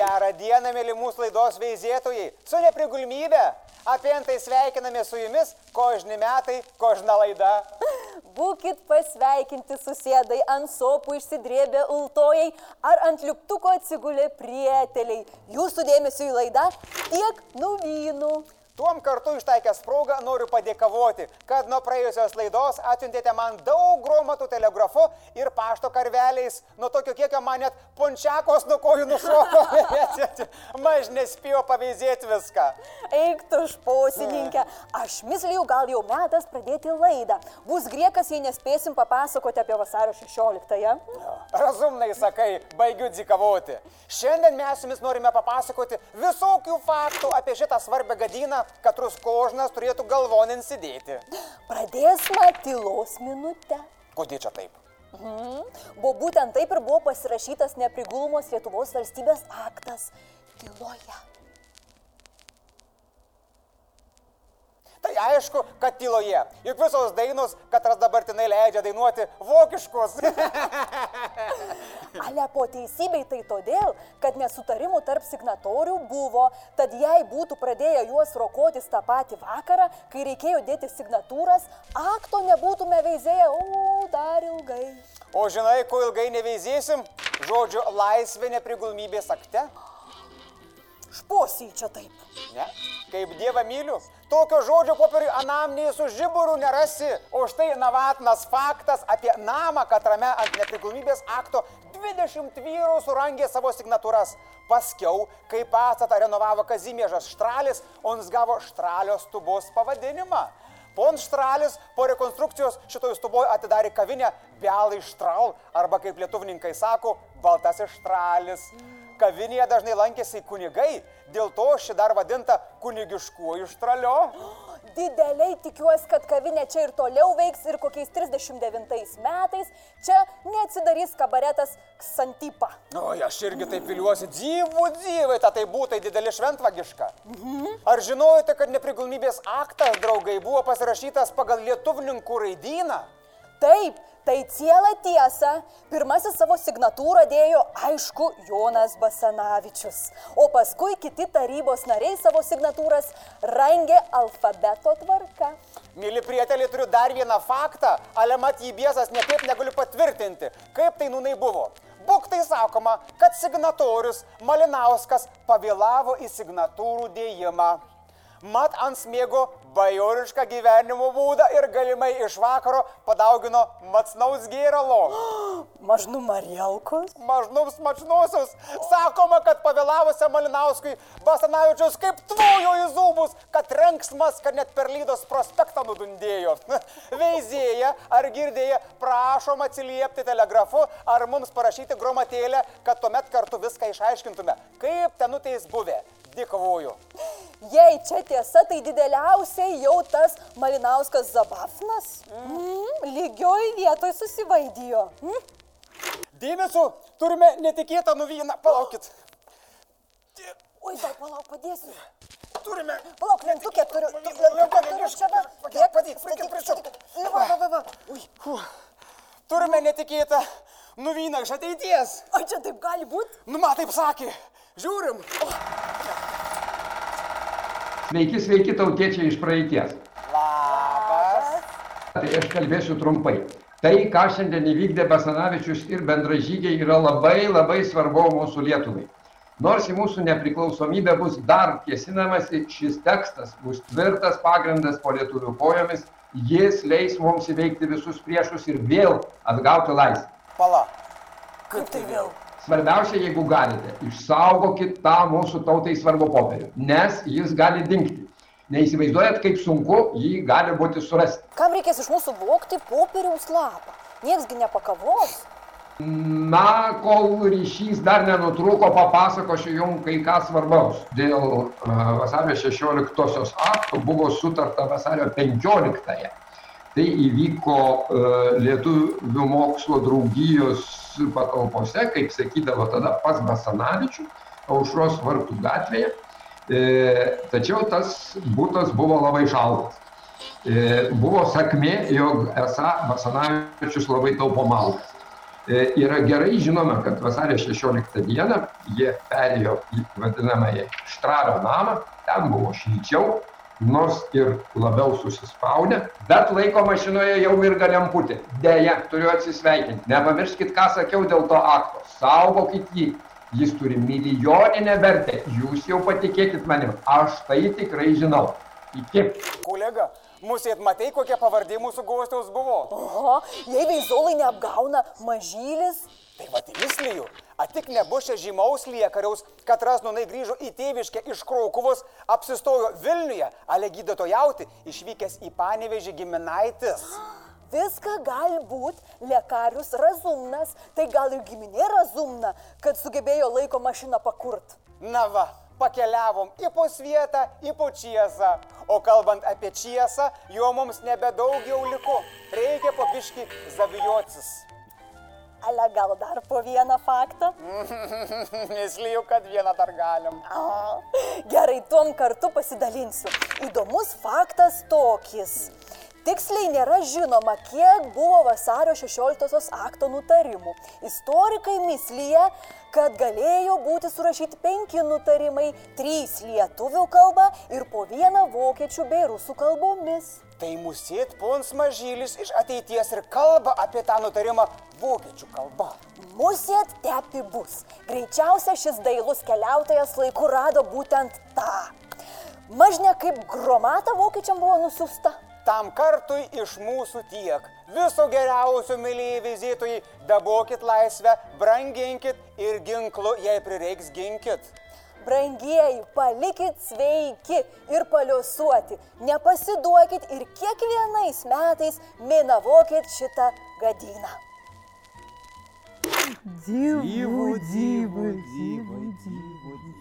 Gerą dieną, mėly mūsų laidos veizėtojai. Su neprigulmybė. Apie tai sveikiname su jumis, kožni metai, kožna laida. Būkit pasveikinti susėdai ant sopų išsidrėbę ultojai ar ant liuktuko atsigulę prieteliai. Jūsų dėmesio į laidą tiek nuvynų. Tuom kartu ištaikęs progą noriu padėkavoti, kad nuo praėjusios laidos atsiuntėte man daug gromatų telegrafu ir pašto karveliais. Nuo tokio kiekio man net pončiakos nuo kojų nušoko. Maž nespėjo pavėzėti viską. Eik tu šposininkę. Aš mislijau, gal jau metas pradėti laidą. Bus griekas, jei nespėsim papasakoti apie vasario 16-ąją. Razumnai sakai, baigiu dzikavoti. Šiandien mes jumis norime papasakoti visokių faktų apie šitą svarbę gadiną, kad ruskožnas turėtų galvonin sėdėti. Pradės tylos minutę. Kodėl čia taip? Mhm. Buvo būtent taip ir buvo pasirašytas neprigulumos Lietuvos valstybės aktas tyloje. Tai aišku, kad tyloje. Juk visos dainos, katras dabartinai leidžia dainuoti vokiškus. Ale po teisybei tai todėl, kad nesutarimų tarp signatorių buvo, tad jei būtų pradėję juos rokotis tą patį vakarą, kai reikėjo dėti signatūras, akto nebūtume veizėję, o dar ilgai. O žinai, ko ilgai neveizėsim? Žodžio laisvė neprigulmybės akte? Šposiai čia taip. Ne? Kaip Dievą myliu, tokio žodžio popieriui anamnėje su žiburų nerasi, o štai navatnas faktas apie namą, katrame ant nepriklausomybės akto 20 vyrų surangė savo signatūras. Paskiau, kai pastatą renovavo Kazimiežas Štralis, on gavo Štralio stubos pavadinimą. Pon Štralis po rekonstrukcijos šitoj stuboje atidarė kavinę Belai Štral, arba kaip lietuvininkai sako, Baltasis Štralis. Mm kavinėje dažnai lankėsi kunigai, dėl to ši dar vadinta kunigiškuoju štraliu. Dideliai tikiuosi, kad kavinė čia ir toliau veiks ir kokiais 39 metais čia neatsidarys kabaretas Ksantypa. O, aš irgi taip viliuosi, dzivų dzivai, ta tai būtų tai didelį šventvagišką. Mhm. Ar žinojote, kad neprigalimybės aktas, draugai, buvo pasirašytas pagal lietuvininkų raidyną? Taip, Tai ciela tiesa, pirmasis savo signatūrą dėjo, aišku, Jonas Basanavičius, o paskui kiti tarybos nariai savo signatūras rangė alfabeto tvarka. Mėly prieteliai, turiu dar vieną faktą, ale mat jį biesas niekaip negaliu patvirtinti, kaip tai nunai buvo. Būk tai sakoma, kad signatorius Malinauskas pavėlavo į signatūrų dėjimą. Mat ant smėgo bajorišką gyvenimo būdą ir galimai iš vakaro padaugino matsnaus gėralo. Mažnų Marielkos? Mažnums mačnuosius. Sakoma, kad pavėlavusiam Malinauskui Basanavičius kaip tvojo į zūbus, kad renksmas, kad net per lydos prospektą nudundėjo. Veizėja ar girdėja, prašom atsiliepti telegrafu ar mums parašyti gromatėlę, kad tuomet kartu viską išaiškintume, kaip tenuteis buvę. Dėkoju. Jei čia tiesa, tai dideliausiai jau tas Malinauskas Zabafnas. Mm, lygioj vietoj susivaidijo. Mm. Dėmesio, turime netikėtą nuvyną. Palaukit. Oi, gal palauk, padėsiu. Turime. Palauk, lentukė turiu. Lentukė turiu čia. Padėk, padėk, padėk, prašau. Turime netikėtą nuvyną iš ateities. O čia taip gali būti? Nu, man taip sakė. Žiūrim. Oh. Sveiki, sveiki tautiečiai iš praeities. Labas. Tai aš kalbėsiu trumpai. Tai, ką šiandien įvykdė Basanavičius ir bendražygiai, yra labai labai svarbu mūsų Lietuvai. Nors į mūsų nepriklausomybę bus dar kėsinamasi, šis tekstas bus tvirtas pagrindas po lietuvių kojomis, jis leis mums įveikti visus priešus ir vėl atgauti laisvę. Pala. Kaip tai vėl? Svarbiausia, jeigu galite, išsaugokit tą mūsų tautai svarbu popierių, nes jis gali dingti. Neįsivaizduojat, kaip sunku jį gali būti surasti. Kam reikės iš mūsų vokti popieriaus lapą? Nieksgi nepakavos. Na, kol ryšys dar nenutrūko, papasakosiu jums kai ką svarbaus. Dėl uh, vasario 16 aktų buvo sutarta vasario 15. -ąją. Tai įvyko uh, Lietuvių mokslo draugijos patalpose, kaip sakydavo tada pas Basanavičių, aušros vartų gatvėje. E, tačiau tas būtas buvo labai šaltas. E, buvo sakmė, jog esą Basanavičius labai taupo malkas. E, yra gerai žinoma, kad vasario 16 dieną jie perėjo į vadinamąją Štraro namą, ten buvo šilčiau, nors ir labiau susispaudę, bet laiko mašinoje jau mirga lemputė. Deja, turiu atsisveikinti. Nepamirškit, ką sakiau dėl to akto. Saugokit jį. Jis turi milijoninę vertę. Jūs jau patikėkit manim. Aš tai tikrai žinau. Iki. Kolega, mūsų matai, kokia pavardė mūsų gostiaus buvo? Oho, jei veizolai neapgauna mažylis, Tai va, įslyjų. Atik nebus čia žymaus liekariaus, kad Rasnonai grįžo į tėviškę iš Kraukuvos, apsistojo Vilniuje, ale gydytojauti, išvykęs į Panevežį giminaitis. viską gali būti lekarius razumnas, tai gal ir giminė razumna, kad sugebėjo laiko mašiną pakurt. Na va, pakeliavom į pusvietą, į pučiesą. O kalbant apie čiesą, jo mums nebedaug jau liko. Reikia papiški zavijotis. Ale gal dar po vieną faktą? Neslyju, kad vieną dar galim. A, gerai, tuom kartu pasidalinsiu. Įdomus faktas tokis. Tiksliai nėra žinoma, kiek buvo vasario 16 akto nutarimų. Istorikai mislyje, kad galėjo būti surašyti penki nutarimai, trys lietuvių kalba ir po vieną vokiečių bei rusų kalbomis. Tai musėt pons mažylis iš ateities ir kalba apie tą nutarimą vokiečių kalba. Musėt tepi bus. Greičiausia šis dailus keliautojas laiku rado būtent tą. Mažne kaip gromata vokiečiam buvo nusiusta. Tam kartui iš mūsų tiek. Viso geriausio, mėlyje vizitojai, dabokit laisvę, branginkit ir ginklu, jei prireiks, ginkit. Brangieji, palikit sveiki ir paliusuoti, nepasiduokit ir kiekvienais metais mėnavokit šitą gadiną. Dievų, dievų, dievų, dievų, dievų.